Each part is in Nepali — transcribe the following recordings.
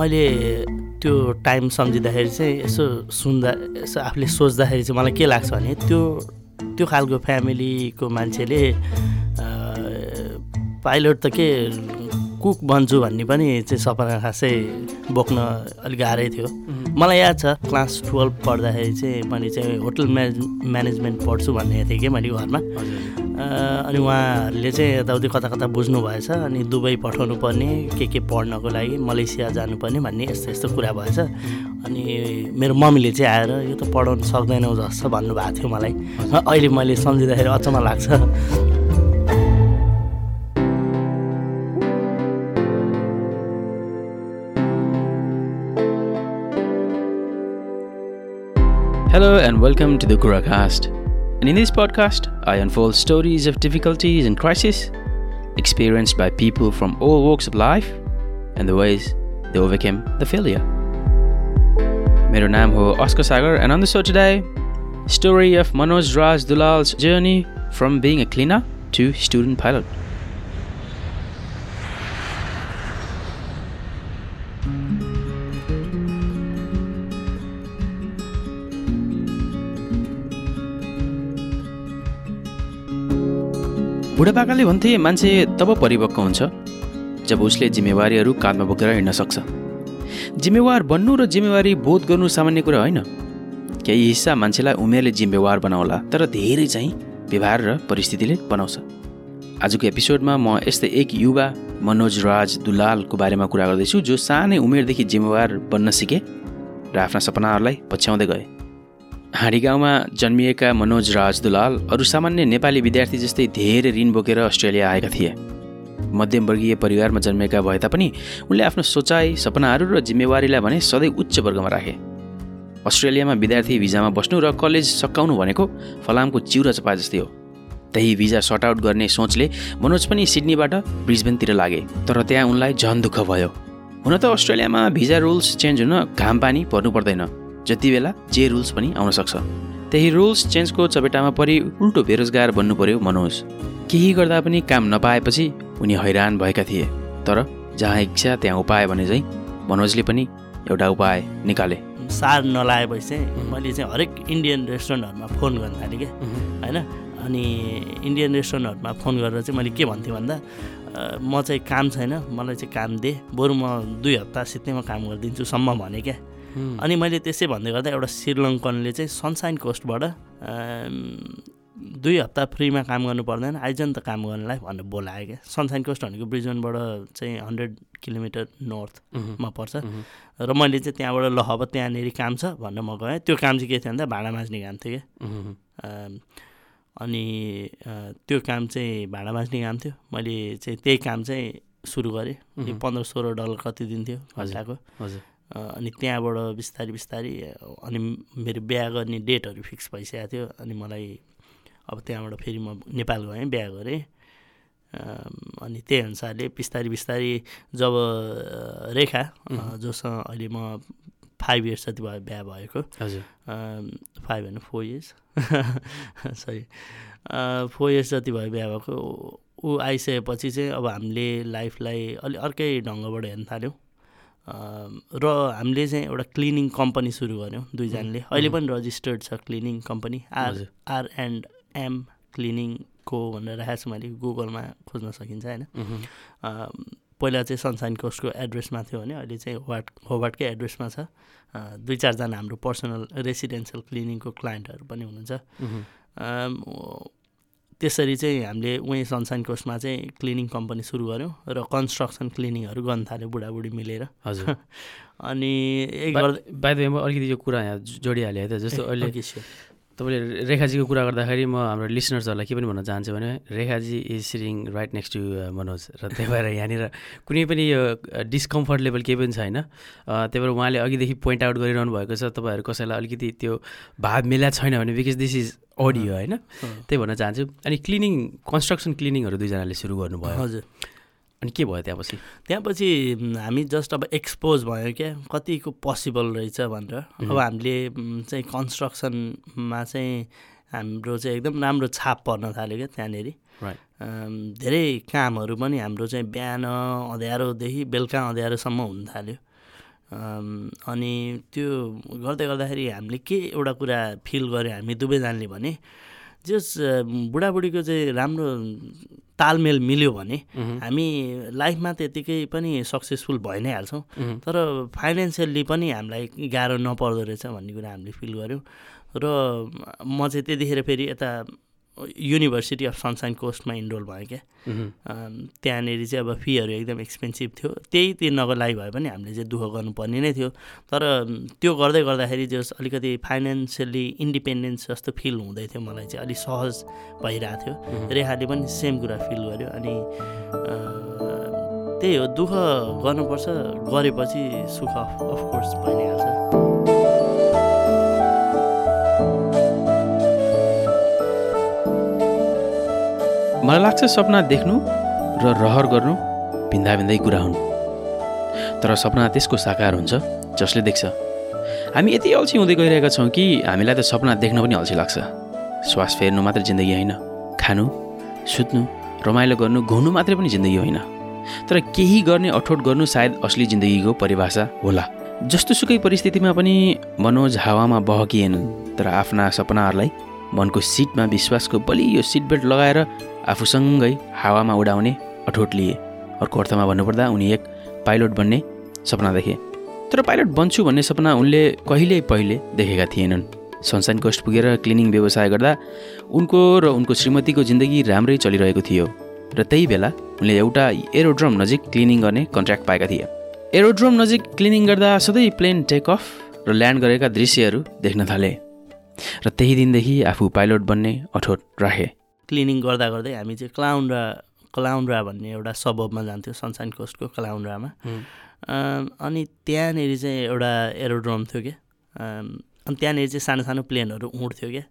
मैले त्यो टाइम सम्झिँदाखेरि चाहिँ यसो सुन्दा यसो आफूले सोच्दाखेरि चाहिँ मलाई के लाग्छ भने त्यो त्यो खालको फ्यामिलीको मान्छेले पाइलट त के कुक बन्छु भन्ने पनि चाहिँ सपना खासै बोक्न अलिक गाह्रै थियो। मलाई याद छ क्लास टुवेल्भ पढ्दाखेरि चाहिँ मैले चाहिँ होटल म्यानेज म्यानेजमेन्ट पढ्छु भन्ने थिएँ कि मैले घरमा। अनि उहाँहरूले चाहिँ यताउति कता कता बुझ्नु भएछ अनि दुबई पठाउनु पर्ने के के पढ्नको लागि मलेसिया जानुपर्ने भन्ने यस्तो यस्तो कुरा भएछ। अनि मेरो मम्मीले चाहिँ आएर यो त पढाउनु सक्दैनौ जस्तो भन्नुभएको थियो मलाई। अहिले मैले सम्झिँदाखेरि अचम्म लाग्छ। Hello and welcome to the Kuracast. And in this podcast, I unfold stories of difficulties and crisis experienced by people from all walks of life and the ways they overcame the failure. मेरो नाम हो Askar Sagar and on the show today, story of Manoj Raj Dulal's journey from being a cleaner to student pilot. बुढापाकाले भन्थे मान्छे तब परिपक्व हुन्छ जब उसले जिम्मेवारीहरू काँधमा बोकेर हिँड्न सक्छ। जिम्मेवार बन्नु र जिम्मेवारी बोध गर्नु सामान्य कुरा होइन। केही हिस्सा मान्छेलाई उमेरले जिम्मेवार बनाउला तर धेरै चाहिँ व्यवहार र परिस्थितिले बनाउँछ। आजको एपिसोडमा म यस्तै एक युवा मनोज राज दुलालको बारेमा कुरा गर्दैछु जो सानै उमेरदेखि जिम्मेवार बन्न सिके र आफ्ना सपनाहरूलाई पछ्याउँदै गए। हाँडी गाउँमा जन्मिएका मनोज राज दुलाल अरू सामान्य नेपाली विद्यार्थी जस्तै धेरै ऋण बोकेर अस्ट्रेलिया आएका थिए। मध्यमवर्गीय परिवारमा जन्मेका भए तापनि उनले आफ्नो सोचाइ सपनाहरू र जिम्मेवारीलाई भने सधैँ उच्च वर्गमा राखे। अस्ट्रेलियामा विद्यार्थी भिजामा बस्नु र कलेज सकाउनु भनेको फलामको चिउरा चपा जस्तै हो। त्यही भिजा सर्ट आउट गर्ने सोचले मनोज पनि सिडनीबाट ब्रिजबेनतिर लागे तर त्यहाँ उनलाई झन दुःख भयो। हुन त अस्ट्रेलियामा भिजा रुल्स चेन्ज हुन घाम पानी पर्नु पर्दैन। जति बेला जे रुल्स पनि आउन सक्छ त्यही रुल्स चेन्जको चपेटामा परि उल्टो बेरोजगार बन्नु पर्यो मनोज। केही गर्दा पनि काम नपाएपछि उनी हैरान भएका थिए। तर जहाँ इच्छा त्यहाँ उपाय भने चाहिँ मनोजले पनि एउटा उपाय निकाले। सार नलाएपछि चाहिँ मैले चाहिँ हरेक इन्डियन रेस्टुरेन्टहरूमा फोन गर्न थालेँ क्या होइन अनि इन्डियन रेस्टुरेन्टहरूमा फोन गरेर चाहिँ मैले के भन्थेँ भन्दा म चाहिँ काम छैन मलाई चाहिँ काम दे बरु म दुई हप्ता सित्तैमा काम गरिदिन्छु सम्म भने क्या अनि मैले त्यसै भन्दै गर्दा एउटा श्रीलङ्कनले चाहिँ सनसाइन कोस्टबाट दुई हप्ता फ्रीमा काम गर्नु पर्दैन आइज नि त काम गर्नलाई भनेर बोलायो क्या। सनसाइन कोस्ट भनेको ब्रिजनबाट चाहिँ हन्ड्रेड किलोमिटर नर्थमा पर्छ। र मैले चाहिँ त्यहाँबाट ल अब त्यहाँनिर काम छ भनेर म गएँ। त्यो काम चाहिँ के थियो भन्दा भाँडा माझ्ने काम थियो क्या। अनि त्यो काम चाहिँ भाँडा माझ्ने काम थियो। मैले चाहिँ त्यही काम चाहिँ सुरु गरेँ। पन्ध्र सोह्र डलर कति दिन्थ्यो घन्टाको। हजुर। अनि त्यहाँबाट बिस्तारै बिस्तारै अनि मेरो बिहा गर्ने डेटहरू फिक्स भइसकेको थियो अनि मलाई अब त्यहाँबाट फेरि म नेपाल गएँ बिहा गरेँ। अनि त्यही अनुसारले बिस्तारै बिस्तारै जब रेखा जोसँग अहिले म फाइभ इयर्स जति भयो बिहा भएको। हजुर। फाइभ होइन four years sorry four years जति भयो बिहा भएको ऊ आइसकेपछि चाहिँ अब हामीले लाइफलाई अलि अर्कै ढङ्गबाट हेर्न थाल्यौँ। र हामीले चाहिँ एउटा क्लिनिङ कम्पनी सुरु गऱ्यौँ दुईजनाले। अहिले पनि रजिस्टर्ड छ cleaning company. R R and M क्लिनिङको भनेर राखेको छु मैले गुगलमा खोज्न सकिन्छ होइन? पहिला चाहिँ सनसाइन कोस्टको एड्रेसमा थियो भने अहिले चाहिँ होवाट होवाटकै एड्रेसमा छ। दुई चारजना हाम्रो पर्सनल रेसिडेन्सियल क्लिनिङको क्लाइन्टहरू पनि हुनुहुन्छ। त्यसरी चाहिँ हामीले उहीँ सनसाइन कोस्टमा चाहिँ क्लिनिङ कम्पनी सुरु गऱ्यौँ र कन्स्ट्रक्सन क्लिनिङहरू गर्न थाल्यो बुढाबुढी मिलेर। हजुर। अनि बाई द अलिकति यो कुरा यहाँ जोडिहालेँ है त जस्तो अहिले तपाईँले रेखाजीको कुरा गर्दाखेरि म हाम्रो लिसनर्सहरूलाई के पनि भन्न चाहन्छु भने Rekha ji is sitting right next to Manoj. र त्यही भएर यहाँनिर कुनै पनि यो डिस्कम्फर्ट लेभल केही पनि छैन। त्यही भएर उहाँले अघिदेखि पोइन्ट आउट गरिरहनु भएको छ तपाईँहरू कसैलाई अलिकति त्यो भाव मिला छैन भने बिकज दिस इज अडियो होइन? त्यही भन्न चाहन्छु। अनि क्लिनिङ कन्स्ट्रक्सन क्लिनिङहरू दुईजनाले सुरु गर्नुभयो। हजुर। अनि के भयो त्यहाँपछि? त्यहाँपछि हामी जस्ट अब एक्सपोज भयो क्या कतिको पोसिबल रहेछ भनेर। अब हामीले चाहिँ कन्स्ट्रक्सनमा चाहिँ हाम्रो चाहिँ एकदम राम्रो छाप पर्न थाल्यो क्या त्यहाँनिर। धेरै कामहरू पनि हाम्रो चाहिँ बिहान अँध्यारोदेखि बेलुका अँध्यारोसम्म हुन थाल्यो। अनि त्यो गर्दै गर्दाखेरि हामीले के एउटा कुरा फिल गऱ्यो हामी दुवैजनाले भने जस बुढाबुढीको चाहिँ राम्रो तालमेल मिल्यो भने हामी लाइफमा त्यतिकै पनि सक्सेसफुल भइ नै हाल्छौँ। तर फाइनेन्सियल्ली पनि हामीलाई गाह्रो नपर्दो रहेछ भन्ने कुरा हामीले फिल गऱ्यौँ। र म चाहिँ त्यतिखेर फेरि यता युनिभर्सिटी अफ सनसाइन कोस्टमा इनरोल भएँ क्या। त्यहाँनिर चाहिँ अब फीहरू एकदम एक्सपेन्सिभ थियो। त्यही तिर्नको लागि भए पनि हामीले चाहिँ दुःख गर्नुपर्ने नै थियो। तर त्यो गर्दै गर्दाखेरि जस अलिकति फाइनेन्सियली इन्डिपेन्डेन्स जस्तो फिल हुँदै थियो मलाई चाहिँ। अलिक सहज भइरहेको थियो। रेहाले पनि सेम कुरा फिल गर्यो। अनि त्यही हो। दुःख गर्नुपर्छ गरेपछि सुख अफकोर्स भइ नै मलाई लाग्छ सपना देख्नु र रहर गर्नु भिन्दा भिन्दै कुरा हुन्। तर सपना त्यसको साकार हुन्छ जसले देख्छ। हामी यति अल्छी हुँदै गइरहेका छौँ कि हामीलाई त सपना देख्न पनि अल्छी लाग्छ। श्वास फेर्नु मात्रै जिन्दगी होइन खानु सुत्नु रमाइलो गर्नु घुम्नु मात्रै पनि जिन्दगी होइन। तर केही गर्ने अठोट गर्नु सायद असली जिन्दगीको परिभाषा होला। जस्तो सुकै परिस्थितिमा पनि मनोज हावामा बहकिएनन् तर आफ्ना सपनाहरूलाई मनको सिटमा विश्वासको बलियो सिट बेल्ट लगाएर आफूसँगै हावामा उडाउने अठोट लिए अर्को अर्थमा भन्नुपर्दा उनी एक पाइलट बन्ने सपना देखे। तर पाइलट बन्छु भन्ने सपना उनले कहिल्यै पहिले देखेका थिएनन्। सनसाइन कोस्ट पुगेर क्लिनिङ व्यवसाय गर्दा उनको र उनको श्रीमतीको जिन्दगी राम्रै चलिरहेको थियो। र त्यही बेला उनले एउटा एरोड्रम नजिक क्लिनिङ गर्ने कन्ट्र्याक्ट पाएका थिए। एरोड्रम नजिक क्लिनिङ गर्दा सधैँ प्लेन टेक अफ र ल्यान्ड गरेका दृश्यहरू देख्न थाले। र त्यही दिनदेखि आफू पाइलट बन्ने अठोट राखे। क्लिनिङ गर्दा गर्दै हामी चाहिँ क्लाउन्ड्रा क्लाउन्ड्रा भन्ने एउटा सबबमा जान्थ्यौँ सनसाइन कोस्टको क्लाउन्ड्रामा अनि त्यहाँनिर चाहिँ एउटा एरोड्रम थियो क्या अनि त्यहाँनिर चाहिँ सानो सानो प्लेनहरू उड्थ्यो क्या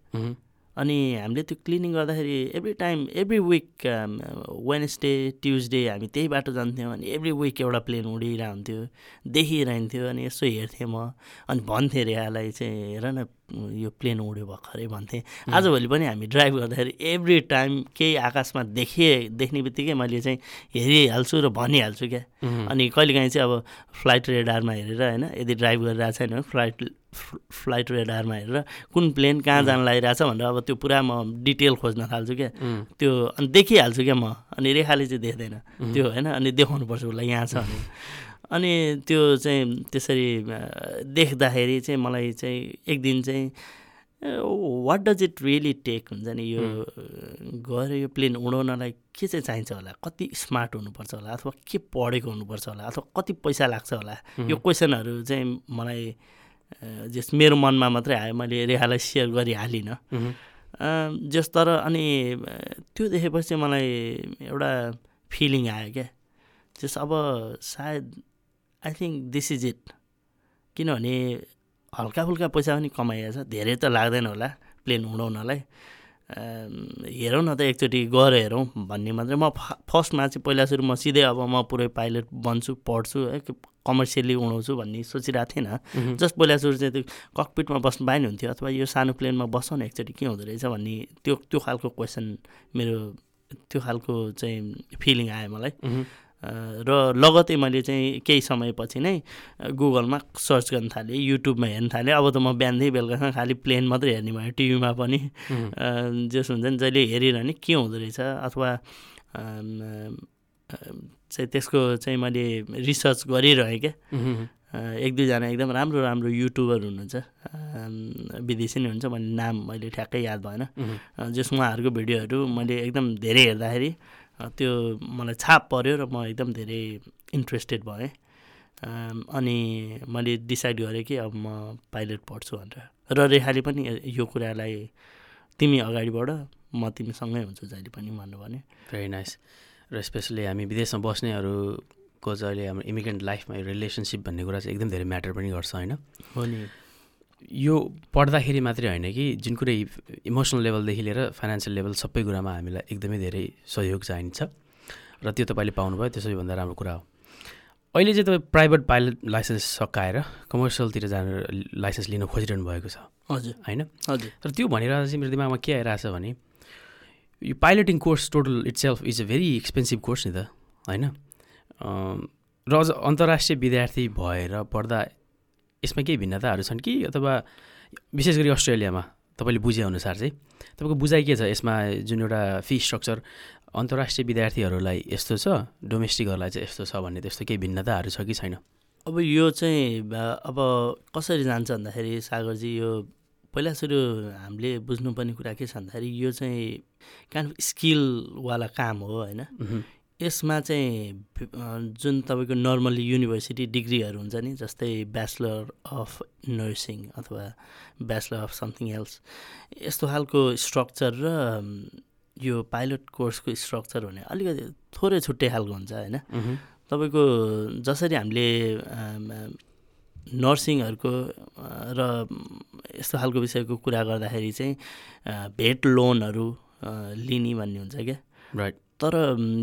अनि हामीले त्यो क्लिनिङ गर्दाखेरि every time every week Wednesday Tuesday हामी त्यही बाटो जान्थ्यौँ अनि एभ्री विक एउटा प्लेन उडिरहेको हुन्थ्यो देखिरहन्थ्यो अनि यसो हेर्थेँ म। अनि भन्थेँ रेहालाई चाहिँ हेर न यो प्लेन उड्यो भर्खरै भन्थेँ। आजभोलि पनि हामी ड्राइभ गर्दाखेरि एभ्री टाइम केही आकाशमा देखेँ देख्ने बित्तिकै मैले चाहिँ हेरिहाल्छु र भनिहाल्छु क्या। अनि कहिलेकाहीँ चाहिँ अब फ्लाइट रेडारमा हेरेर होइन यदि ड्राइभ गरिरहेको छैन भने फ्लाइट फ्लाइट रेडारमा हेरेर कुन प्लेन कहाँ जान लागिरहेछ भनेर अब त्यो पुरा म डिटेल खोज्न थाल्छु क्या। त्यो अनि देखिहाल्छु क्या म। अनि रेखाले चाहिँ देख्दैन। त्यो होइन अनि देखाउनुपर्छ उसलाई यहाँ छ अनि त्यो चाहिँ त्यसरी देख्दाखेरि चाहिँ मलाई चाहिँ एक दिन चाहिँ what does it really take हुन्छ नि यो गएर यो प्लेन उडाउनलाई के चाहिँ चाहिन्छ होला? कति स्मार्ट हुनुपर्छ होला? अथवा के पढेको हुनुपर्छ होला? अथवा कति पैसा लाग्छ होला? यो क्वेसनहरू चाहिँ मलाई जस मेरो मनमा मात्रै आयो मैले रेखालाई सेयर गरिहालिनँ। जस तर अनि त्यो देखेपछि मलाई एउटा फिलिङ आयो क्या। जस अब सायद I think this is it किनभने हल्का फुल्का पैसा पनि कमाइएको छ। धेरै त लाग्दैन होला प्लेन उडाउनलाई हेरौँ न त एकचोटि गएर हेरौँ। भन्ने मात्रै म फर्स्टमा चाहिँ पहिला सुरु म सिधै अब म पुरै पाइलट बन्छु पढ्छु है कमर्सियली उडाउँछु भन्ने सोचिरहेको थिएन। जस्ट पहिला सुरु चाहिँ त्यो ककपिटमा बस्नु पाए नि हुन्थ्यो अथवा यो सानो प्लेनमा बसौँ न एकचोटि के हुँदो रहेछ भन्ने त्यो त्यो खालको क्वेसन मेरो त्यो खालको चाहिँ फिलिङ आयो मलाई। र लगतै मैले चाहिँ केही समयपछि नै गुगलमा सर्च गर्न थालेँ युट्युबमा हेर्न थालेँ। अब त म बिहानदेखि बेलुकासम्म खालि प्लेन मात्रै हेर्ने भयो टिभीमा पनि। जस हुन्छ नि जहिले हेरिरहने के हुँदो रहेछ? अथवा चाहिँ त्यसको चाहिँ मैले रिसर्च गरिरहेँ क्या। एक दुईजना एकदम राम्रो राम्रो युट्युबर हुनुहुन्छ। विदेशी नै हुन्छ भन्ने नाम मैले ठ्याक्कै याद भएन। जस उहाँहरूको भिडियोहरू मैले एकदम धेरै हेर्दाखेरि त्यो मलाई छाप पऱ्यो र म एकदम धेरै इन्ट्रेस्टेड भएँ। अनि मैले डिसाइड गरेँ कि अब म पाइलट पढ्छु भनेर। र रेखाले पनि यो कुरालाई तिमी अगाडि बढ म तिमीसँगै हुन्छु जहिले पनि भन्नुभयो भने। भेरी नाइस र स्पेसली हामी विदेशमा बस्नेहरूको चाहिँ अहिले हाम्रो इमिग्रेन्ट लाइफमा रिलेसनसिप भन्ने कुरा चाहिँ एकदम धेरै म्याटर पनि गर्छ होइन? हो नि। यो पढ्दाखेरि मात्रै होइन कि जुन कुरै इमोसनल लेभलदेखि लिएर फाइनेन्सियल लेभल सबै कुरामा हामीलाई एकदमै धेरै सहयोग चाहिन्छ। र त्यो तपाईँले पाउनुभयो त्यो सबैभन्दा राम्रो कुरा हो। अहिले चाहिँ तपाईँ प्राइभेट पाइलट लाइसेन्स सकाएर कमर्सियलतिर जान लाइसेन्स लिन खोजिरहनु भएको छ। हजुर। होइन? हजुर। तर त्यो भनिरहेको चाहिँ मेरो दिमागमा के आइरहेछ भने यो piloting course total itself is a very expensive course नि त होइन? र अझ अन्तर्राष्ट्रिय विद्यार्थी भएर पढ्दा यसमा केही भिन्नताहरू छन् कि? अथवा विशेष गरी अस्ट्रेलियामा तपाईँले बुझेअनुसार चाहिँ तपाईँको बुझाइ के छ? यसमा जुन एउटा फी स्ट्रक्चर अन्तर्राष्ट्रिय विद्यार्थीहरूलाई यस्तो छ? डोमेस्टिकहरूलाई चाहिँ यस्तो छ भन्ने त्यस्तो केही भिन्नताहरू छ कि छैन? अब यो चाहिँ अब कसरी जान्छ भन्दाखेरि सागरजी यो पहिला सुरु हामीले बुझ्नुपर्ने कुरा के छ भन्दाखेरि यो चाहिँ काइन्ड अफ स्किलवाला काम हो होइन? यसमा चाहिँ जुन तपाईँको नर्मली युनिभर्सिटी डिग्रीहरू हुन्छ नि जस्तै ब्याचलर अफ नर्सिङ अथवा ब्याचलर अफ समथिङ एल्स यस्तो खालको स्ट्रक्चर र यो पाइलट कोर्सको स्ट्रक्चर भने अलिकति थोरै छुट्टै खालको हुन्छ होइन? तपाईँको जसरी हामीले नर्सिङहरूको र यस्तो खालको विषयको कुरा गर्दाखेरि चाहिँ भेट लोनहरू लिने भन्ने हुन्छ क्या? राइट तर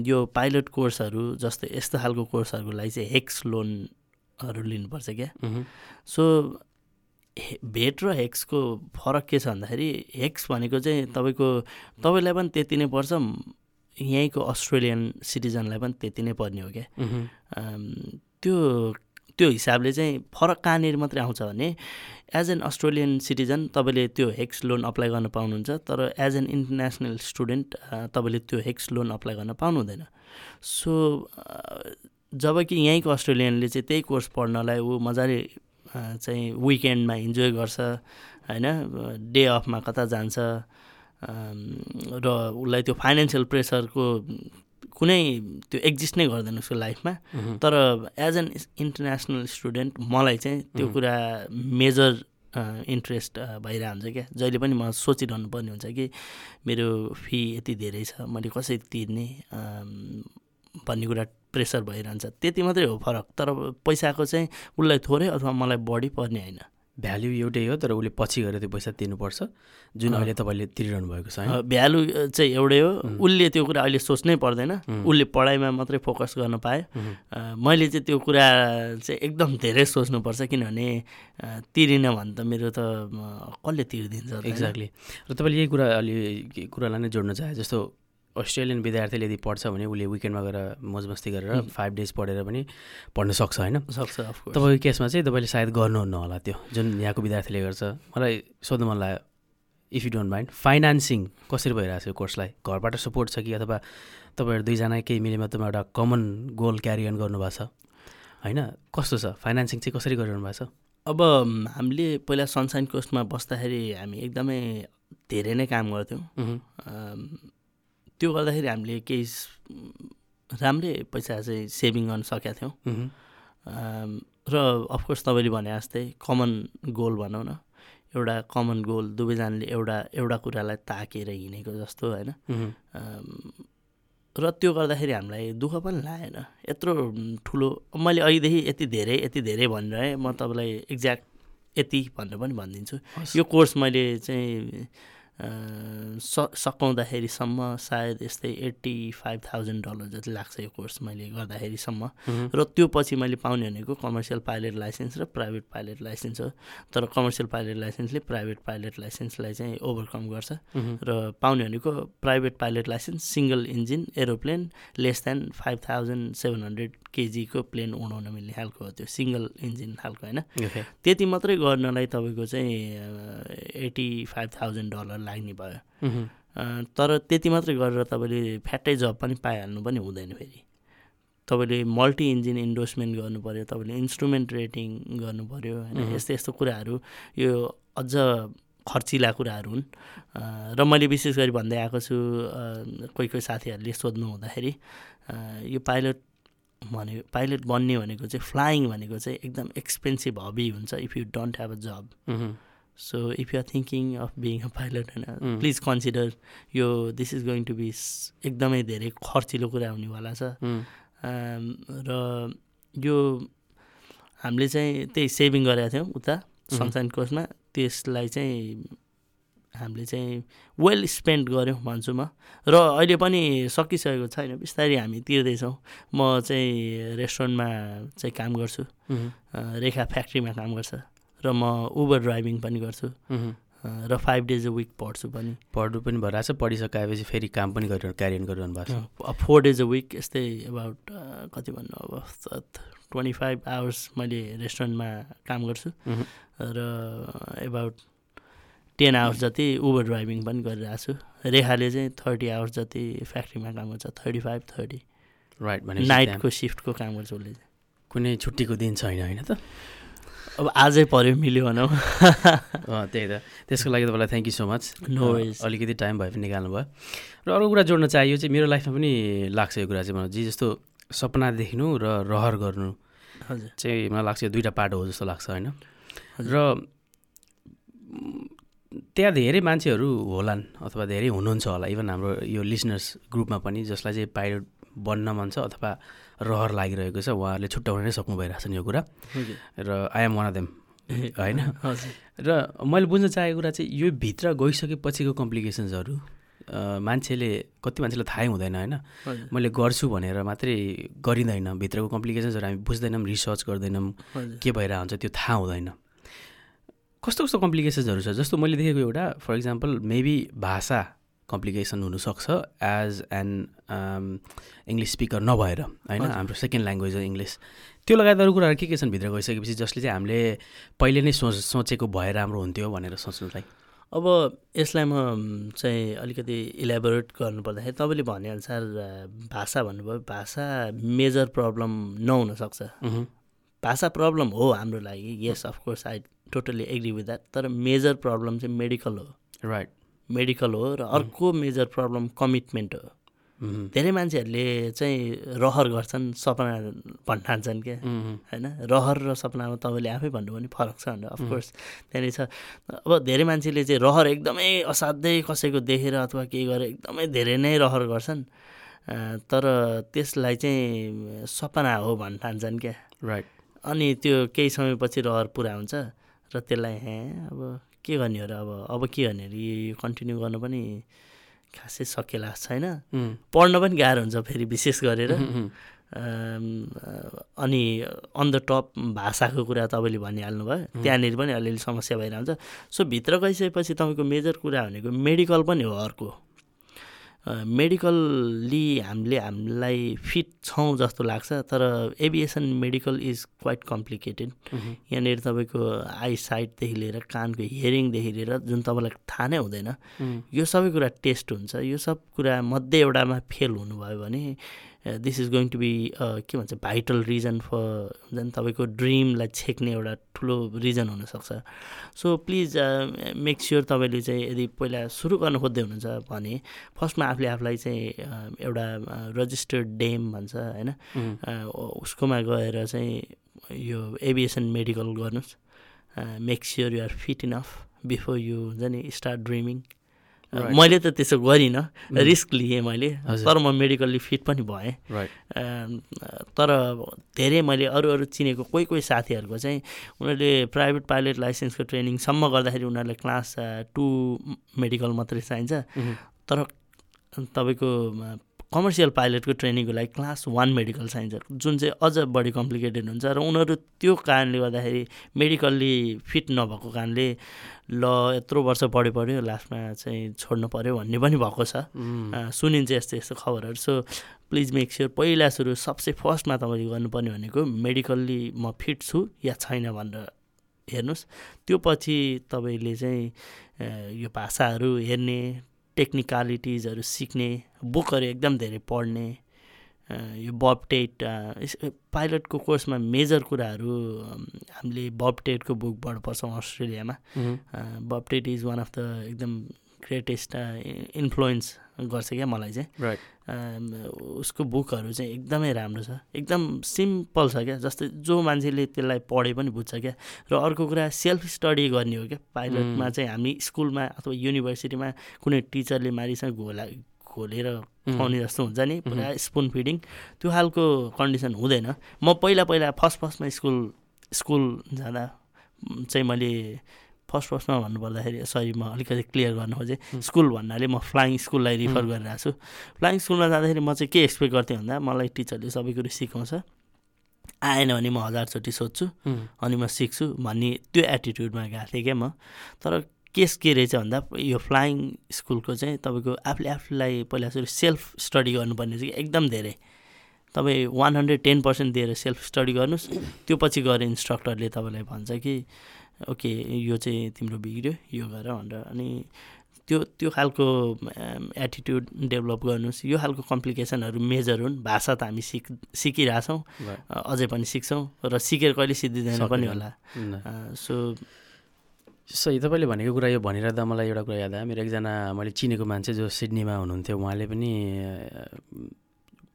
यो पाइलट कोर्सहरू जस्तै यस्तो खालको कोर्सहरूको चाहिँ हेक्स लोनहरू लिनुपर्छ क्या। सो भेट र हेक्सको फरक के छ भन्दाखेरि हेक्स भनेको चाहिँ तपाईँको तपाईँलाई पनि त्यति नै पर्छ यहीँको अस्ट्रेलियन सिटिजनलाई पनि त्यति नै पर्ने हो क्या। त्यो त्यो हिसाबले चाहिँ फरक कहाँनिर मात्रै आउँछ भने एज एन अस्ट्रेलियन सिटिजन तपाईँले त्यो हेक्स लोन अप्लाई गर्न पाउनुहुन्छ तर एज एन इन्टरनेसनल स्टुडेन्ट तपाईँले त्यो हेक्स लोन अप्लाई गर्न पाउनु हुँदैन सो अ, जब कि यहीँको अस्ट्रेलियनले चाहिँ त्यही कोर्स पढ्नलाई ऊ मजाले चाहिँ विकेन्डमा इन्जोय गर्छ होइन डे अफमा कता जान्छ र उसलाई त्यो फाइनेन्सियल प्रेसरको कुनै त्यो एक्जिस्ट नै गर्दैन उसको लाइफमा तर एज एन इन्टरनेसनल स्टुडेन्ट मलाई चाहिँ त्यो। कुरा मेजर इन्ट्रेस्ट भइरहेको हुन्छ क्या। जहिले पनि म सोचिरहनु पर्ने हुन्छ कि मेरो फी यति धेरै छ मैले कसरी तिर्ने भन्ने कुरा प्रेसर भइरहन्छ। त्यति मात्रै हो फरक। तर पैसाको चाहिँ उसलाई थोरै अथवा मलाई बढी पर्ने होइन। भ्याल्यु एउटै हो तर उसले पछि गएर त्यो पैसा तिर्नुपर्छ जुन। अहिले तपाईँले तिरिरहनु भएको छ भ्यालु चाहिँ एउटै हो. उसले त्यो कुरा अहिले सोच्नै पर्दैन. उसले पढाइमा मात्रै फोकस गर्न पायो मैले चाहिँ त्यो कुरा चाहिँ एकदम धेरै सोच्नुपर्छ किनभने तिरिन भने त मेरो त कसले तिरिदिन्छ? एक्ज्याक्टली र तपाईँले यही कुरा अलि के कुरालाई नै जोड्न चाहे जस्तो अस्ट्रेलियन विद्यार्थीले यदि पढ्छ भने उसले विकेन्डमा गएर मौजमस्ती गरेर. फाइभ डेज पढेर पनि पढ्न सक्छ होइन? सक्छ तपाईँको केसमा चाहिँ तपाईँले सायद गर्नुहुन्न होला त्यो जुन यहाँको विद्यार्थीले गर्छ। मलाई सोध्नु मन लाग्यो if you don't mind financing कसरी भइरहेको छ यो कोर्सलाई? घरबाट सपोर्ट छ कि अथवा तपाईँहरू दुईजना केही मिलेमात्रमा एउटा कमन गोल क्यारी अन गर्नुभएको छ? होइन? कस्तो छ? फाइनेन्सिङ चाहिँ कसरी गरिरहनु भएको छ? अब हामीले पहिला सनसाइन कोस्टमा बस्दाखेरि हामी एकदमै धेरै नै काम गर्थ्यौँ। त्यो गर्दाखेरि हामीले केही राम्रै पैसा चाहिँ सेभिङ गर्न सकेका थियौँ। र अफकोर्स तपाईँले भने जस्तै कमन गोल भनौँ न। एउटा कमन गोल दुवैजनाले एउटा एउटा कुरालाई ताकेर हिँडेको जस्तो होइन। र त्यो गर्दाखेरि हामीलाई दुःख पनि लागेन। यत्रो ठुलो मैले अहिलेदेखि यति धेरै यति धेरै भनिरहेँ म तपाईँलाई एक्ज्याक्ट यति भनेर पनि भनिदिन्छु। यो कोर्स मैले चाहिँ स सकाउँदाखेरिसम्म सायद यस्तै एट्टी फाइभ थाउजन्ड डलर जति लाग्छ यो कोर्स मैले गर्दाखेरिसम्म। र त्यो पछि मैले पाउने भनेको कमर्सियल पाइलट लाइसेन्स र प्राइभेट पाइलट लाइसेन्स हो। तर कमर्सियल पाइलट लाइसेन्सले प्राइभेट पाइलट लाइसेन्सलाई चाहिँ ओभरकम गर्छ। र पाउने भनेको private pilot licence single engine aeroplane less than five thousand seven hundred केजीको प्लेन उडाउन मिल्ने खालको हो त्यो सिङ्गल इन्जिन खालको होइन। त्यति मात्रै गर्नलाई तपाईँको चाहिँ एटी फाइभ थाउजन्ड डलर लाग्ने भयो। तर त्यति मात्रै गरेर तपाईँले फ्याट्टै जब पनि पाइहाल्नु पनि हुँदैन फेरि। तपाईँले मल्टी इन्जिन इन्डोर्समेन्ट गर्नु पऱ्यो तपाईँले इन्स्ट्रुमेन्ट रेटिङ गर्नु पऱ्यो होइन। यस्तो यस्तो कुराहरू यो अझ खर्चिला कुराहरू हुन्। र मैले विशेष गरी भन्दै आएको छु कोही कोही साथीहरूले सोध्नु हुँदाखेरि यो पाइलट भने पाइलट बन्ने भनेको चाहिँ फ्लाइङ भनेको चाहिँ एकदम एक्सपेन्सिभ हबी हुन्छ if you don't have a job. So if you are thinking of being a pilot होइन. प्लिज कन्सिडर यो this is going to be एकदमै धेरै खर्चिलो कुरा हुनेवाला छ र यो हामीले चाहिँ त्यही सेभिङ गरेका थियौँ उता सनसाइन कोर्समा त्यसलाई चाहिँ हामीले चाहिँ वेल स्पेन्ड गऱ्यौँ भन्छु म र अहिले पनि सकिसकेको छैन बिस्तारै हामी तिर्दैछौँ म चाहिँ रेस्टुरेन्टमा चाहिँ काम गर्छु रेखा फ्याक्ट्रीमा काम गर्छ र म उबर ड्राइभिङ पनि गर्छु। र फाइभ डेज अ विक पढ्छु पनि। पढ्नु पनि भइरहेको छ पढिसकेपछि फेरि काम पनि गरिरहनु क्यारियन गरिरहनु भएको छ। फोर डेज अ विक यस्तै एबाउट कति भन्नु अब ट्वेन्टी फाइभ आवर्स मैले रेस्टुरेन्टमा काम गर्छु। र एबाउट टेन आवर्स जति उबर ड्राइभिङ पनि गरिरहेको छु। रेखाले चाहिँ थर्टी आवर्स जति फ्याक्ट्रीमा काम गर्छ थर्टी फाइभ थर्टी राइट भने नाइटको सिफ्टको काम गर्छ उसले चाहिँ। कुनै छुट्टीको दिन छैन होइन त? अब आजै पऱ्यो मिल्यो भनौँ। त्यही त। त्यसको लागि तपाईँलाई thank you so much worries. अलिकति टाइम भए पनि निकाल्नु भयो। र अर्को कुरा जोड्न चाहियो चाहिँ मेरो लाइफमा पनि लाग्छ यो कुरा चाहिँ मलाई। जे जस्तो सपना देख्नु र रहर गर्नु हजुर। चाहिँ मलाई लाग्छ यो दुइटा पाटो हो जस्तो लाग्छ होइन। र त्यहाँ धेरै मान्छेहरू होलान् अथवा धेरै हुनुहुन्छ होला। इभन हाम्रो यो लिसनर्स ग्रुपमा पनि जसलाई चाहिँ पाइलट बन्न मन छ अथवा रहर लागिरहेको छ उहाँहरूले छुट्याउन नै सक्नु भइरहेको छ यो कुरा। र I am one of them होइन? र मैले बुझ्न चाहेको कुरा चाहिँ यो भित्र गइसकेपछिको कम्प्लिकेसन्सहरू मान्छेले कति मान्छेलाई थाहै हुँदैन होइन? मैले गर्छु भनेर मात्रै गरिँदैन भित्रको कम्प्लिकेसन्सहरू हामी बुझ्दैनौँ रिसर्च गर्दैनौँ के भइरहेको हुन्छ त्यो थाहा हुँदैन। कस्तो कस्तो कम्प्लिकेसन्सहरू छ? जस्तो मैले देखेको एउटा फर इक्जाम्पल मेबी भाषा कम्प्लिकेसन हुनसक्छ एज एन इङ्ग्लिस स्पिकर नभएर होइन। हाम्रो सेकेन्ड ल्याङ्ग्वेज हो इङ्ग्लिस त्यो लगायत अरू कुराहरू के के छन् भित्र गइसकेपछि जसले चाहिँ हामीले पहिले नै सोच सोचेको भए राम्रो हुन्थ्यो भनेर सोच्नुलाई? अब यसलाई म चाहिँ अलिकति इलेबोरेट गर्नु पर्दाखेरि तपाईँले भनेअनुसार भाषा भन्नुभयो भाषा मेजर प्रब्लम नहुनसक्छ। भाषा प्रब्लम हो हाम्रो लागि yes of course I totally agree with that तर मेजर प्रब्लम चाहिँ मेडिकल हो। राइट मेडिकल हो र अर्को मेजर प्रब्लम कमिटमेन्ट हो। धेरै मान्छेहरूले चाहिँ रहर गर्छन् सपना भन्ठान्छन् क्या। होइन? रहर र सपनामा तपाईँले आफै भन्नुभयो भने फरक छ भनेर। अफकोर्स त्यहाँनिर छ। अब धेरै मान्छेले चाहिँ रहर एकदमै असाध्यै कसैको देखेर अथवा केही गरेर एकदमै धेरै नै रहर गर्छन्। तर त्यसलाई चाहिँ सपना हो भन्न ठान्छन् क्या। राइट अनि त्यो केही समयपछि रहर पुरा हुन्छ र त्यसलाई अब के गर्ने हो र अब? अब के गर्ने अरे? यो कन्टिन्यू गर्नु पनि खासै सकिएला छैन। मह्म, पढ्न पनि गाह्रो हुन्छ फेरि विशेष गरेर। अनि अन द टप भाषाको कुरा तपाईँले भनिहाल्नु भयो त्यहाँनिर पनि अलिअलि समस्या भइरहन्छ। सो भित्र गइसकेपछि तपाईँको मेजर कुरा भनेको मेडिकल पनि हो अर्को। मेडिकलली हामीले हामीलाई फिट छौँ जस्तो लाग्छ तर aviation medical is quite complicated. यहाँनिर तपाईँको आई साइटदेखि लिएर कानको हियरिङदेखि लिएर जुन तपाईँलाई थाहा नै हुँदैन यो सबै कुरा टेस्ट हुन्छ। यो सब कुरा मध्ये एउटामा फेल हुनुभयो भने this is going to be के भन्छ भाइटल रिजन फर हुन्छ नि तपाईँको ड्रिमलाई छेक्ने एउटा ठुलो रिजन हुनसक्छ। सो प्लिज मेक स्योर तपाईँले चाहिँ यदि पहिला सुरु गर्नु खोज्दै हुनुहुन्छ भने फर्स्टमा आफूले आफूलाई चाहिँ अ, एउटा रजिस्टर्ड डेम भन्छ होइन? अ, उसकोमा गएर चाहिँ यो एभिएसन मेडिकल गर्नुहोस्। Make sure you're fit enough before you हुन्छ नि स्टार्ट ड्रिमिङ. मैले त त्यसो गरिनँ। रिस्क लिएँ मैले। तर म मेडिकल्ली फिट पनि भएँ। तर धेरै मैले अरू अरू चिनेको कोही कोही साथीहरूको चाहिँ उनीहरूले प्राइभेट पाइलट लाइसेन्सको ट्रेनिङसम्म गर्दाखेरि उनीहरूलाई क्लास टू मेडिकल मात्रै चाहिन्छ। मह्म, तर तपाईँको कमर्सियल पाइलटको ट्रेनिङको लागि क्लास वान मेडिकल चाहिन्छ जुन चाहिँ अझ बढी कम्प्लिकेटेड हुन्छ र उनीहरू त्यो कारणले गर्दाखेरि मेडिकल्ली फिट नभएको कारणले ल यत्रो वर्ष पढ्यो पढ्यो लास्टमा चाहिँ छोड्नु पऱ्यो भन्ने पनि भएको छ। सुनिन्छ यस्तो यस्तो खबरहरू। सो प्लिज मेक स्योर पहिला सुरु सबसे फर्स्टमा तपाईँले गर्नुपर्ने भनेको मेडिकल्ली म फिट छु या छैन भनेर हेर्नुहोस्। त्यो पछि तपाईँले चाहिँ यो भाषाहरू हेर्ने टेक्निकालिटिजहरू सिक्ने बुकहरू एकदम धेरै पढ्ने यो बबटेट पाइलटको कोर्समा मेजर कुराहरू हामीले बबटेटको बुकबाट पढ्छौँ अस्ट्रेलियामा। मह्म, Babette is one of the एकदम ग्रेटेस्ट इन्फ्लुएन्स गर्छ क्या मलाई चाहिँ। राइट अम, उसको बुकहरू चाहिँ एकदमै राम्रो छ। एकदम सिम्पल छ क्या जस्तै जो मान्छेले त्यसलाई पढे पनि बुझ्छ क्या। र अर्को कुरा सेल्फ स्टडी गर्ने हो क्या। पाइलटमा Mm. चाहिँ हामी स्कुलमा अथवा युनिभर्सिटीमा कुनै टिचरले मारिसँग घोला घोलेर खुवाउने जस्तो हुन्छ नि पुरा स्पुन फिडिङ त्यो खालको कन्डिसन हुँदैन। म पहिला पहिला फर्स्ट फर्स्टमा स्कुल स्कुल जाँदा चाहिँ मैले फर्स्ट फर्स्टमा भन्नुपर्दाखेरि सरी म अलिकति क्लियर गर्न खोजेँ स्कुल भन्नाले म फ्लाइङ स्कुललाई रिफर गरिरहेको छु। फ्लाइङ स्कुलमा जाँदाखेरि म चाहिँ के एक्सपेक्ट गर्थेँ भन्दा मलाई टिचरले सबै कुरो सिकाउँछ। आएन भने म हजारचोटि सोध्छु अनि म सिक्छु भन्ने त्यो एटिट्युडमा गएको थिएँ क्या म। तर केस के रहेछ भन्दा यो फ्लाइङ स्कुलको चाहिँ तपाईँको आफूले आफूलाई पहिला सुरु सेल्फ स्टडी गर्नुपर्ने चाहिँ एकदम धेरै। तपाईँ वान हन्ड्रेड टेन पर्सेन्ट दिएर सेल्फ स्टडी गर्नुहोस्। त्यो पछि गएर इन्स्ट्रक्टरले तपाईँलाई भन्छ कि ओके यो चाहिँ तिम्रो बिग्रियो यो गर भनेर। अनि त्यो त्यो खालको एटिट्युड डेभलप गर्नुहोस्। यो खालको कम्प्लिकेसनहरू मेजर हुन्। भाषा त हामी सिक सिकिरहेछौँ। अझै पनि सिक्छौँ। र सिकेर कहिले सिद्धिँदैन पनि होला। सो सही तपाईँले भनेको कुरा यो भनिरहँदा मलाई एउटा कुरा याद आयो। मेरो एकजना मैले चिनेको मान्छे जो सिडनीमा हुनुहुन्थ्यो उहाँले पनि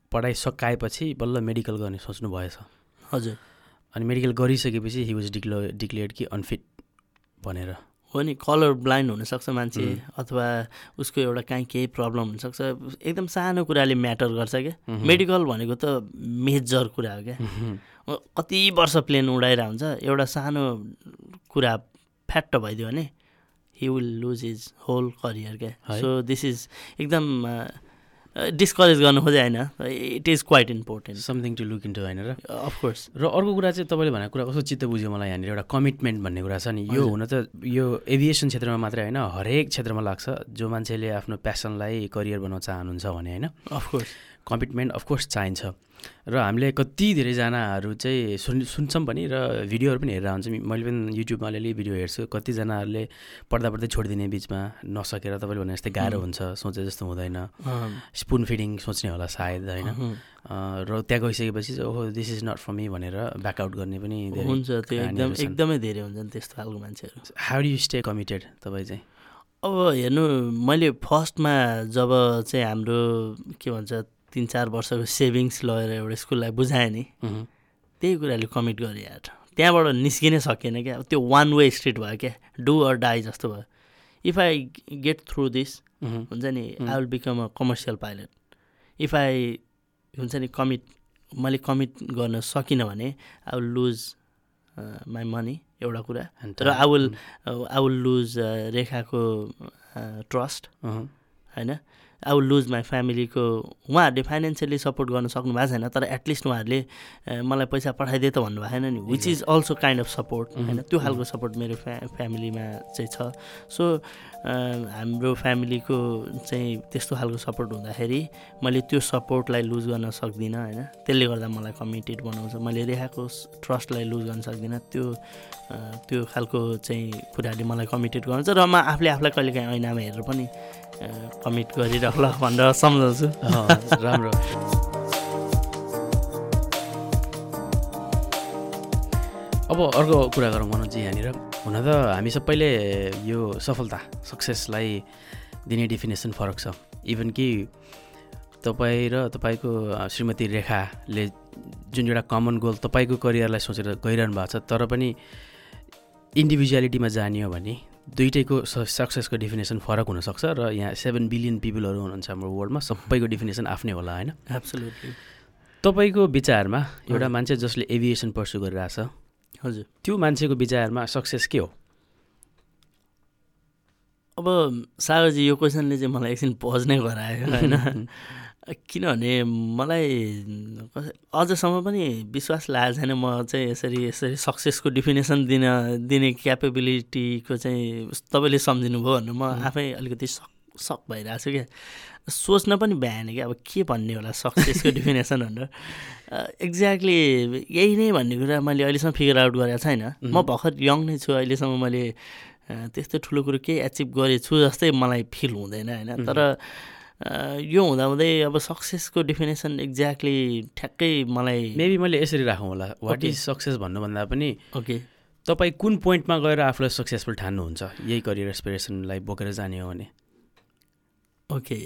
पढाइ सकाएपछि बल्ल मेडिकल गर्ने सोच्नु भएछ हजुर। अनि मेडिकल गरिसकेपछि हि वाज डिक्लो डिक्लेयर्ड कि अनफिट भनेर। हो नि कलर ब्लाइन्ड हुनसक्छ मान्छे अथवा उसको एउटा काहीँ केही प्रब्लम हुनसक्छ। एकदम सानो कुराले म्याटर गर्छ क्या। मेडिकल भनेको त मेजर कुरा हो क्या। कति वर्ष प्लेन उडाइरहेको हुन्छ एउटा सानो कुरा फ्याट्ट भइदियो भने he will lose his whole career क्या। सो दिस इज एकदम डिस्करेज गर्नु खोजे होइन। It is quite important something to look into होइन र? अफकोर्स र अर्को कुरा चाहिँ तपाईँले भनेको कुरा कस्तो चित्त बुझ्यो मलाई यहाँनिर एउटा कमिटमेन्ट भन्ने कुरा छ नि। यो हुन त यो एभिएसन क्षेत्रमा मात्रै होइन हरेक क्षेत्रमा लाग्छ। जो मान्छेले आफ्नो प्यासनलाई करियर बनाउन चाहनुहुन्छ भने होइन? अफकोर्स कमिटमेन्ट अफकोर्स चाहिन्छ। र हामीले कति धेरैजनाहरू चाहिँ सुन् सुन्छौँ पनि र भिडियोहरू पनि हेरेर हुन्छ मैले पनि युट्युबमा अलिअलि भिडियो हेर्छु। कतिजनाहरूले पढ्दा पढ्दै छोडिदिने बिचमा नसकेर तपाईँले भने जस्तै गाह्रो हुन्छ सोचे जस्तो हुँदैन। स्पुन फिडिङ सोच्ने होला सायद होइन। र त्यहाँ गइसकेपछि चाहिँ ओहो this is not for me भनेर ब्याकआउट गर्ने पनि हुन्छ त्यो एकदम एकदमै धेरै हुन्छन् त्यस्तो खालको मान्छेहरू। हाउ डु स्टे कमिटेड तपाईँ चाहिँ? अब हेर्नु मैले फर्स्टमा जब चाहिँ हाम्रो के भन्छ तिन चार वर्षको सेभिङ्स लगेर एउटा स्कुललाई बुझाएँ नि। त्यही कुराले कमिट गरेँ यार त्यहाँबाट निस्किनै सकेन क्या। त्यो वान वे स्ट्रिट भयो क्या। डु अर डाई जस्तो भयो। If I get through this हुन्छ नि I will become a commercial pilot if I हुन्छ नि कमिट मैले कमिट गर्न सकिनँ भने I will lose my money एउटा कुरा। र I will I will lose रेखाको ट्रस्ट होइन? आई विल लुज माई फ्यामिलीको उहाँहरूले फाइनेन्सियली सपोर्ट गर्न सक्नु भएको छैन तर एटलिस्ट उहाँहरूले मलाई पैसा पठाइदिए त भन्नुभएको छैन नि which is also kind of support होइन? त्यो खालको सपोर्ट मेरो फ्या फ्यामिलीमा चाहिँ छ. सो हाम्रो फ्यामिलीको चाहिँ त्यस्तो खालको सपोर्ट हुँदाखेरि मैले त्यो सपोर्टलाई लुज गर्न सक्दिनँ होइन? त्यसले गर्दा मलाई कमिटेड बनाउँछ। मैले रेखाको ट्रस्टलाई लुज गर्न सक्दिनँ। त्यो त्यो खालको चाहिँ कुराहरूले मलाई कमिटेड गर्छ र म आफूले आफूलाई कहिलेकाहीँ ऐनामा हेरेर पनि कमिट गरिरहला भनेर सम्झाउँछु राम्रो। अब अर्को कुरा गरौँ मनोजी यहाँनिर। हुन त हामी सबैले यो सफलता सक्सेसलाई दिने डेफिनेसन फरक छ। इभन कि तपाईँ र तपाईँको श्रीमती रेखाले जुन एउटा कमन गोल तपाईँको करियरलाई सोचेर गइरहनु भएको छ तर पनि इन्डिभिजुअलिटीमा जानियो भने दुइटैको सक्सेसको डेफिनेसन फरक हुनसक्छ र यहाँ सेभेन बिलियन पिपलहरू हुनुहुन्छ हाम्रो वर्ल्डमा सबैको डेफिनेसन आफ्नै होला होइन? एब्सोल्युटली तपाईँको विचारमा एउटा मान्छे जसले एभिएसन पर्सु गरिरहेछ हजुर। त्यो मान्छेको विचारमा सक्सेस के हो? अब सागरजी यो क्वेसनले चाहिँ मलाई एकछिन पज नै गरायो होइन? किनभने मलाई अझसम्म पनि विश्वास लागेको छैन। म चाहिँ यसरी यसरी सक्सेसको डिफिनेसन दिन दिने क्यापेबिलिटीको चाहिँ तपाईँले सम्झिनु भयो भनेर म आफै अलिकति सक सक भइरहेको छु क्या। सोच्न पनि भ्याएन कि अब के भन्ने होला सक्सेसको डिफिनेसन भनेर। एक्ज्याक्टली यही नै भन्ने कुरा मैले अहिलेसम्म फिगर आउट गरेको छैन। म भर्खर यङ नै छु। अहिलेसम्म मैले त्यस्तो ठुलो कुरो केही एचिभ गरेछु जस्तै मलाई फिल हुँदैन होइन। तर यो हुँदाहुँदै अब सक्सेसको डेफिनेसन एक्ज्याक्टली ठ्याक्कै मलाई मेबी मैले यसरी राखौँ होला। वाट इज सक्सेस भन्नुभन्दा पनि ओके तपाईँ कुन पोइन्टमा गएर आफूलाई सक्सेसफुल ठान्नुहुन्छ? यही करियर एसपिरेसनलाई बोकेर जाने हो भने। ओके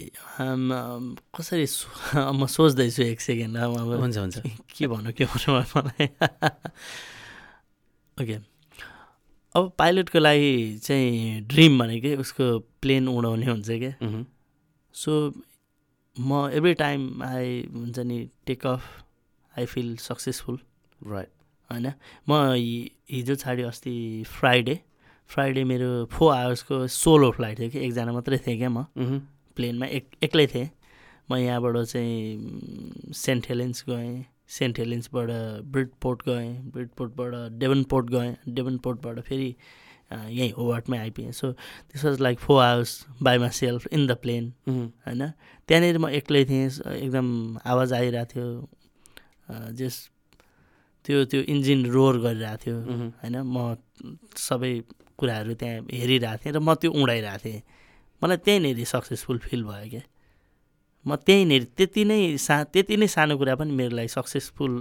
कसरी म सोच्दैछु एक सेकेन्ड अब हुन्छ हुन्छ। के भन्नु के भन्नु मलाई? ओके अब पाइलटको लागि चाहिँ ड्रिम भनेकै उसको प्लेन उडाउने हुन्छ क्या। सो म एभ्री टाइम आई हुन्छ नि take off I feel successful right होइन? म हिजो छाड्यो अस्ति फ्राइडे फ्राइडे मेरो फोर आवर्सको सोलो फ्लाइट थियो कि? एकजना मात्रै थिएँ क्या म। प्लेनमा एक एक्लै थिएँ। म यहाँबाट चाहिँ सेन्ट हेलेन्स गएँ। सेन्ट हेलेन्सबाट ब्रिडपोर्ट गएँ। ब्रिडपोर्टबाट डेभन पोर्ट गएँ। डेभन पोर्टबाट फेरि यहीँ होवर्टमै आइपुगेँ so this was like four hours by myself in the plane होइन? त्यहाँनिर म एक्लै थिएँ एकदम आवाज आइरहेको थियो जस त्यो त्यो इन्जिन रोर गरिरहेको थियो उम्, होइन? म सबै कुराहरू त्यहाँ हेरिरहेको थिएँ र म त्यो उडाइरहेको थिएँ। मलाई त्यहीँनिर सक्सेसफुल फिल भयो क्या। म त्यहीँनिर त्यति नै सा त्यति नै सानो कुरा पनि मेरो लागि सक्सेसफुल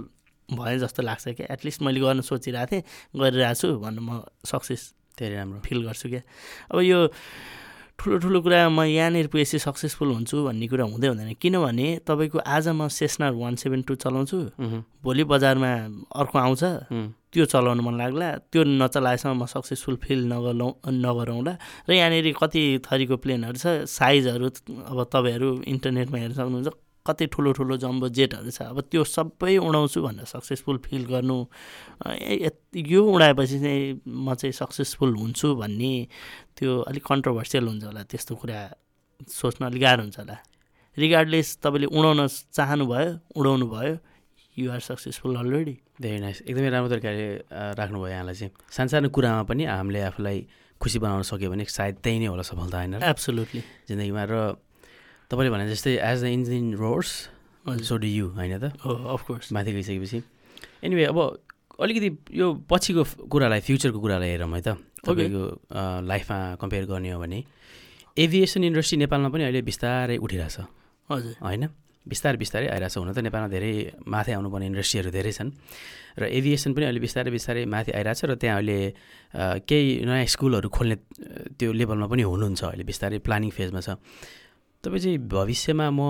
भए जस्तो लाग्छ क्या। एटलिस्ट मैले गर्न सोचिरहेको थिएँ गरिरहेको छु भन्नु म सक्सेस धेरै राम्रो फिल गर्छु क्या। अब यो ठुलो ठुलो कुरा म यहाँनिर पुगेपछि सक्सेसफुल हुन्छु भन्ने कुरा हुँदै हुँदैन। किनभने तपाईँको आज म सेसनर वान सेभेन टू चलाउँछु। भोलि बजारमा अर्को आउँछ। त्यो चलाउनु मन लाग्ला। त्यो नचलाएसम्म म सक्सेसफुल फिल नगरौँ नगरौँला। र यहाँनिर कति थरीको प्लेनहरू छ साइजहरू अब तपाईँहरू इन्टरनेटमा हेर्न सक्नुहुन्छ। कति ठुलो ठुलो जम्बो जेटहरू छ अब त्यो सबै उडाउँछु भनेर सक्सेसफुल फिल गर्नु यो उडाएपछि चाहिँ म चाहिँ सक्सेसफुल हुन्छु भन्ने त्यो अलिक कन्ट्रोभर्सियल हुन्छ होला त्यस्तो कुरा सोच्न अलिक गाह्रो हुन्छ होला। रिगार्डलेस तपाईँले उडाउन चाहनुभयो उडाउनु भयो युआर सक्सेसफुल अलरेडी धेरै नाइस एकदमै राम्रो तरिकाले राख्नुभयो यहाँलाई चाहिँ। सानसानो कुरामा पनि हामीले आफूलाई खुसी बनाउन सक्यो भने सायद त्यही नै होला सफलता होइन एब्सोल्युटली जिन्दगीमा र तपाईँले भने जस्तै as the engine roars so do you होइन त? अफकोर्स माथि गइसकेपछि। एनिवे अब अलिकति यो पछिको कुरालाई फ्युचरको कुरालाई हेरौँ है त। तपाईँको लाइफमा कम्पेयर गर्ने हो भने एभिएसन इन्डस्ट्री नेपालमा पनि अहिले बिस्तारै उठिरहेछ। हजुर। होइन? बिस्तारै बिस्तारै आइरहेछ हुन त। नेपालमा धेरै माथि आउनुपर्ने इन्डस्ट्रीहरू धेरै छन्। र एभिएसन पनि अहिले बिस्तारै बिस्तारै माथि आइरहेछ र त्यहाँ अहिले केही नयाँ स्कुलहरू खोल्ने त्यो लेभलमा पनि हुनुहुन्छ। अहिले बिस्तारै प्लानिङ फेजमा छ। तपाईँ चाहिँ भविष्यमा म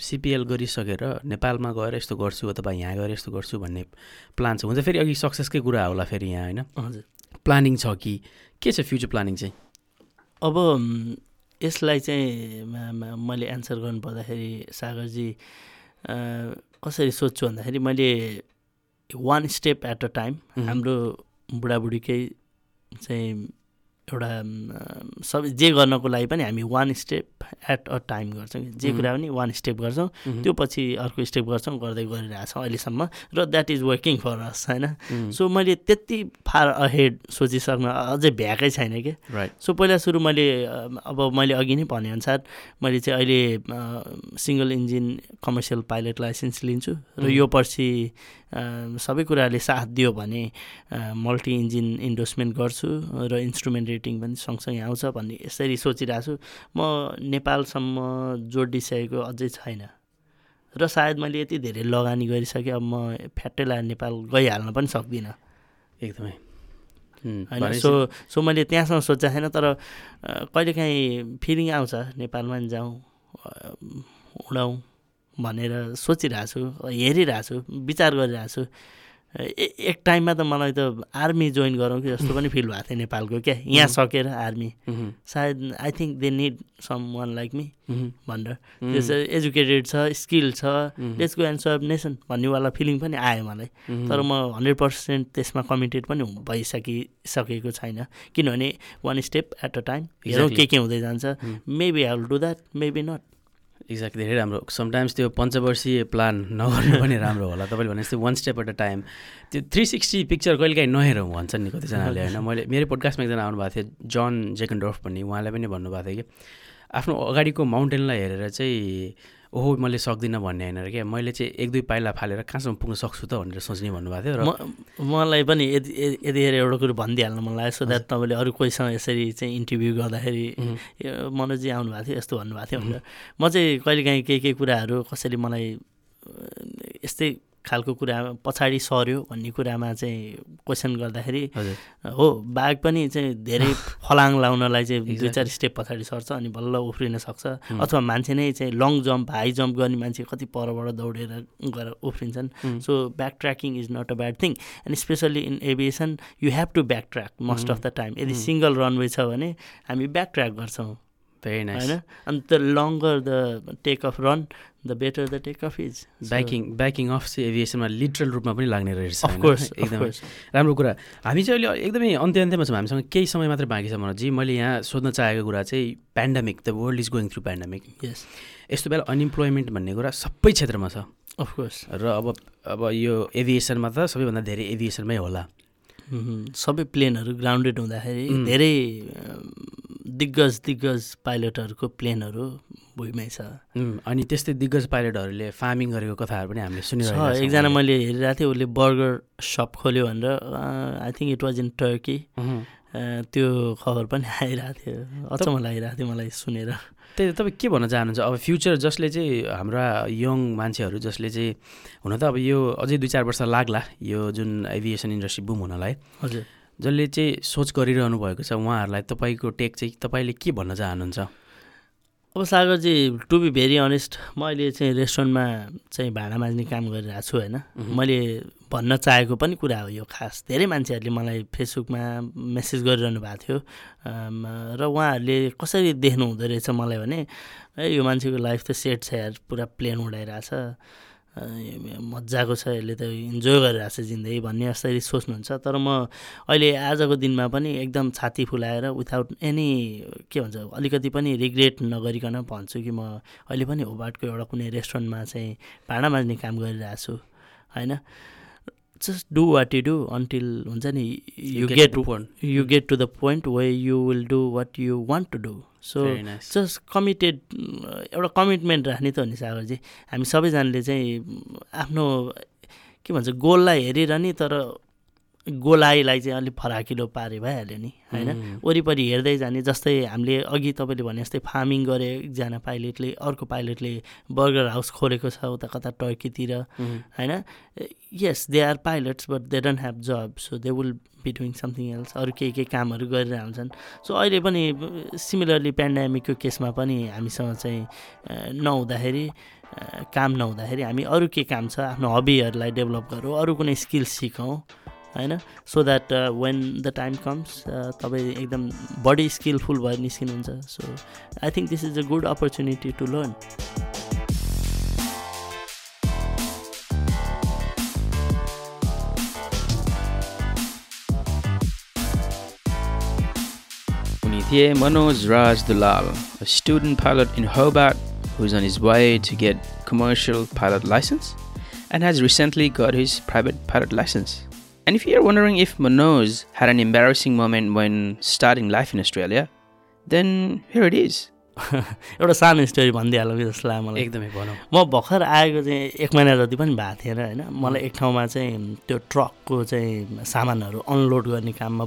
सिपिएल गरिसकेर नेपालमा गएर यस्तो गर्छु अथवा यहाँ गएर यस्तो गर्छु भन्ने प्लान छ। हुन्छ फेरि अघि सक्सेसकै कुरा होला फेरि यहाँ होइन? हजुर। प्लानिङ छ कि? के छ फ्युचर प्लानिङ चाहिँ? अब यसलाई चाहिँ मैले एन्सर गर्नुपर्दाखेरि सागरजी अ, कसरी सोध्छु भन्दाखेरि मैले one step at a time. हाम्रो बुढाबुढीकै चाहिँ एउटा सब जे गर्नको लागि पनि हामी one step at a time गर्छौँ कि। जे। कुरा पनि वान स्टेप गर्छौँ त्यो पछि अर्को स्टेप गर्छौँ गर्दै गरिरहेछौँ अहिलेसम्म र that is working for us होइन? सो मैले त्यति फार अहेड सोचिसक्न अझै भ्याएकै छैन कि। सो पहिला सुरु मैले अब मैले अघि नै भनेअनुसार मैले चाहिँ अहिले single engine commercial pilot licence लिन्छु र। यो पर्सि सबै कुराले साथ दियो भने मल्टी इन्जिन इन्डोर्समेन्ट गर्छु र इन्स्ट्रुमेन्ट रेटिङ पनि सँगसँगै आउँछ भन्ने यसरी सोचिरहेको छु। म नेपालसम्म जोडिसकेको अझै छैन। र सायद मैले यति धेरै लगानी गरिसकेँ अब म फ्याट्टै लगाएर नेपाल गइहाल्न पनि सक्दिनँ। एकदमै। होइन सो सो मैले त्यहाँसम्म सोचेको छैन तर कहिलेकाहीँ फिलिङ आउँछ नेपालमा नि जाउँ उडाउँ भनेर सोचिरहेको छु हेरिरहेको छु विचार गरिरहेको छु। एक टाइममा त मलाई त आर्मी जोइन गरौँ कि जस्तो पनि फिल भएको थियो नेपालको क्या? यहाँ सकेर आर्मी। सायद I think they need someone like me भनेर। मह्म, त्यस एजुकेटेड छ स्किल छ let's go and serve nation भन्नेवाला feeling पनि आयो मलाई। तर म हन्ड्रेड पर्सेन्ट त्यसमा कमिटेड पनि भइसकिसकेको छैन। किनभने one step at a time हेरौँ. के के हुँदै जान्छ। Maybe I will do that maybe not exactly धेरै राम्रो। समटाइम्स त्यो पञ्चवर्षीय प्लान नगर्नु पनि राम्रो होला। तपाईँले भने जस्तै one step at a time त्यो थ्री सिक्सटी पिक्चर कहिलेकाहीँ नहेरौँ भन्छन् नि कतिजनाले होइन? मैले मेरो पोडकास्टमा एकजना आउनुभएको थियो जन जेकन्डोर्फ भन्ने उहाँले पनि भन्नुभएको थियो कि आफ्नो अगाडिको माउन्टेनलाई हेरेर चाहिँ ओहो मैले सक्दिनँ भन्ने होइन क्या। मैले चाहिँ एक दुई पाइला फालेर कहाँसम्म पुग्न सक्छु त भनेर सोच्ने भन्नुभएको थियो र म मलाई पनि यति यति- यतिखेर एउटा कुरो भनिदिइहाल्नु मन लाग्यो सो द्याट तपाईँले अरू कोहीसँग यसरी चाहिँ इन्टरभ्यू गर्दाखेरि मनोजी आउनुभएको थियो यस्तो भन्नुभएको थियो भनेर। म चाहिँ कहिलेकाहीँ केही केही कुराहरू कसैले मलाई यस्तै खालको कुरा पछाडि सर्यो भन्ने कुरामा चाहिँ क्वेसन गर्दाखेरि हो बाघ पनि चाहिँ धेरै फलाङ लाउनलाई चाहिँ दुई. चार स्टेप पछाडि सर्छ अनि बल्ल उफ्रिन सक्छ। अथवा मान्छे नै चाहिँ लङ जम्प हाई जम्प गर्ने मान्छे कति परबाट दौडेर गएर उफ्रिन्छन्। So back tracking is not a bad thing and specially in aviation you have to back track most. Of the time यदि। सिङ्गल रनवे छ भने हामी ब्याक ट्र्याक गर्छौँ भेरी नाइस होइन अनि the longer the take off run the better the take off is backing backing off चाहिँ एभिएसनमा लिटरल रूपमा पनि लाग्ने रहेछ? अफकोर्स एकदमै राम्रो कुरा। हामी चाहिँ अहिले एकदमै अन्त्य अन्त्यमा छौँ। हामीसँग केही समय मात्रै बाँकी छ मनोजी मैले यहाँ सोध्न चाहेको कुरा चाहिँ pandemic the world is going through pandemic यस यस्तो बेला अनइम्प्लोइमेन्ट भन्ने कुरा सबै क्षेत्रमा छ। अफकोर्स र अब अब यो एभिएसनमा त सबैभन्दा धेरै एभिएसनमै होला। सबै प्लेनहरू ग्राउन्डेड हुँदाखेरि धेरै दिग्गज दिग्गज पाइलटहरूको प्लेनहरू भुइँमै छ। अनि त्यस्तै दिग्गज पाइलटहरूले फार्मिङ गरेको कथाहरू पनि हामीले सुनिरहेको छौँ। एकजना। मैले हेरिरहेको थिएँ उसले बर्गर सप खोल्यो भनेर I think it was in Turkey त्यो खबर पनि आइरहेको थियो। अचम्म लागिरहेको थियो मलाई सुनेर। त्यही त तपाईँ के भन्न चाहनुहुन्छ? अब फ्युचर जसले चाहिँ हाम्रा यङ मान्छेहरू जसले चाहिँ हुन त अब यो अझै दुई चार वर्ष लाग्ला यो जुन एभिएसन इन्डस्ट्री बुम हुनलाई। हजुर। जसले चाहिँ सोच गरिरहनु भएको छ उहाँहरूलाई तपाईँको टेक चाहिँ तपाईँले के भन्न चाहनुहुन्छ? अब सागरजी टु बी भेरी अनेस्ट म अहिले चाहिँ रेस्टुरेन्टमा चाहिँ भाँडा माझ्ने काम गरिरहेको छु होइन? मैले भन्न चाहेको पनि कुरा हो यो खास। धेरै मान्छेहरूले मलाई फेसबुकमा मेसेज गरिरहनु भएको थियो। र उहाँहरूले कसरी देख्नु हुँदो रहेछ मलाई भने ए यो मान्छेको लाइफ त सेट छ यार पुरा प्लेन उडाइरहेछ। मजाको छ यसले त इन्जोय गरिरहेछ जिन्दगी भन्ने यसरी सोच्नुहुन्छ। तर म अहिले आजको दिनमा पनि एकदम छाती फुलाएर विथाउट एनी के भन्छ अलिकति पनि रिग्रेट नगरिकन भन्छु कि म अहिले पनि होबार्टको एउटा कुनै रेस्टुरेन्टमा चाहिँ भाँडा माझ्ने काम गरिरहेको छु होइन? Just do what you do until हुन्छ नि you get. You get to the point way you will do what you want to do so. Just committed एउटा कमिटमेन्ट राख्ने त हो नि सागरजी हामी सबैजनाले चाहिँ आफ्नो के भन्छ गोललाई हेरिरहने तर गोलाइलाई चाहिँ अलिक फराकिलो पारे भइहाल्यो नि होइन? वरिपरि हेर्दै जाने जस्तै हामीले अघि तपाईँले भने जस्तै फार्मिङ गरे एकजना पाइलटले अर्को पाइलटले बर्गर हाउस खोलेको छ उता कता टर्कीतिर होइन? Yes they are pilots but they don't have job so they will be doing something else अरू केही केही कामहरू गरिरहेको हुन्छन् सो अहिले पनि सिमिलरली पेन्डामिकको केसमा पनि हामीसँग चाहिँ नहुँदाखेरि काम नहुँदाखेरि हामी अरू के काम छ आफ्नो हबीहरूलाई डेभलप गरौँ अरू कुनै स्किल सिकौँ। होइन so that when the time comes तपाईँ एकदम बडी स्किलफुल भएर निस्किनुहुन्छ so I think this is a good opportunity to learn थिए मनोज राज Dulal a student pilot in Hobart who's on his way to get commercial pilot license and has recently got his private pilot license. And if you're wondering if Manoj had an embarrassing moment when starting life in Australia, then here it is. एउटा सानो स्टोरी भनिदिइहालौँ कि जस्तो लाग्यो मलाई। एकदमै भनौँ। म भर्खर आएको चाहिँ एक महिना जति पनि भएको थिएन होइन मलाई एक ठाउँमा चाहिँ त्यो ट्रकको चाहिँ सामानहरू अनलोड गर्ने काममा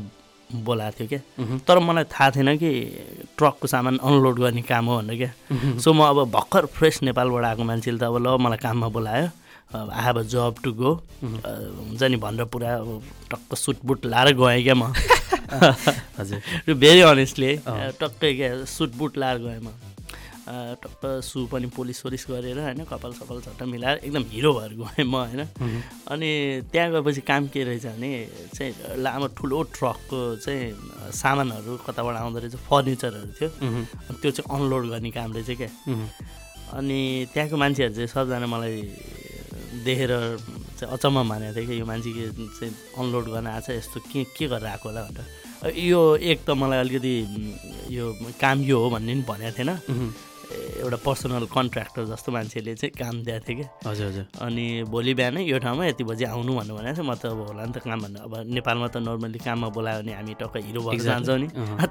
बोलाएको थियो क्या। तर मलाई थाहा थिएन कि ट्रकको सामान अनलोड गर्ने काम हो भनेर क्या। सो म अब भर्खर फ्रेस नेपालबाट आएको मान्छेले त अब ल मलाई काममा बोलायो। I have a job to go हुन्छ नि भनेर पुरा अब टक्क सुटबुट लाएर गएँ क्या म। हजुर। Very honestly. टक्कै क्या सुटबुट लाएर गएँ म। टक्क सु पनि पोलिस सोलिस गरेर होइन कपाल सपाल झट्ट मिलाएर एकदम हिरो भएर गएँ म होइन। उहुँ, अनि त्यहाँ गएपछि काम के रहेछ भने चाहिँ लामो ठुलो ट्रकको चाहिँ सामानहरू कताबाट आउँदो रहेछ फर्निचरहरू थियो। अनि त्यो चाहिँ अनलोड गर्ने काम रहेछ क्या। अनि त्यहाँको मान्छेहरू चाहिँ सबजना मलाई देखेर चाहिँ अचम्म मानेको थियो कि यो मान्छे चाहिँ अनलोड गर्न आएको छ यस्तो के के गरेर आएको होला भनेर। यो एक त मलाई अलिकति यो काम यो हो भन्ने पनि भनेको थिएन। एउटा पर्सनल कन्ट्र्याक्टर जस्तो मान्छेले चाहिँ काम दिएको थियो कि। हजुर हजुर। अनि भोलि बिहानै यो ठाउँमा यति बजी आउनु भन्नु भनेको थियो म त अब होला नि त काम भन्नु। अब नेपालमा त नर्मली काममा बोलायो भने हामी टक्क हिरो भएर. जान्छौँ नि।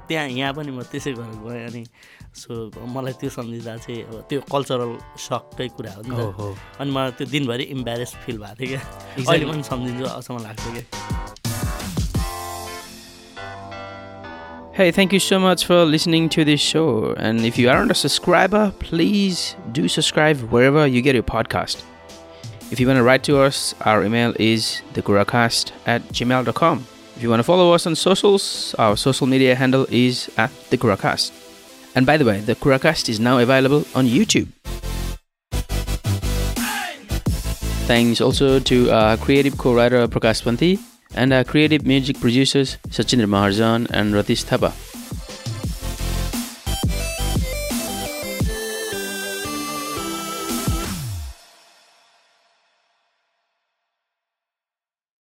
त्यहाँ यहाँ पनि म त्यसै गरेर गएँ अनि सो मलाई त्यो सम्झिँदा चाहिँ अब त्यो कल्चरल सककै कुरा हो नि त। अनि मलाई त्यो दिनभरि इम्बेरेस फिल भएको थियो क्या। अहिले. पनि सम्झिन्छु अचम्म लाग्थ्यो क्या। Hey, thank you so much for listening to this show. And if you aren't a subscriber, please do subscribe wherever you get your podcast. If you want to write to us, our email is thekuracast at gmail.com. If you want to follow us on socials, our social media handle is at thekuracast. And by the way, the Kuracast is now available on YouTube. Thanks also to our creative co-writer Prakash Panthi and our creative music producers Sachin Maharjan and Ratish Thapa.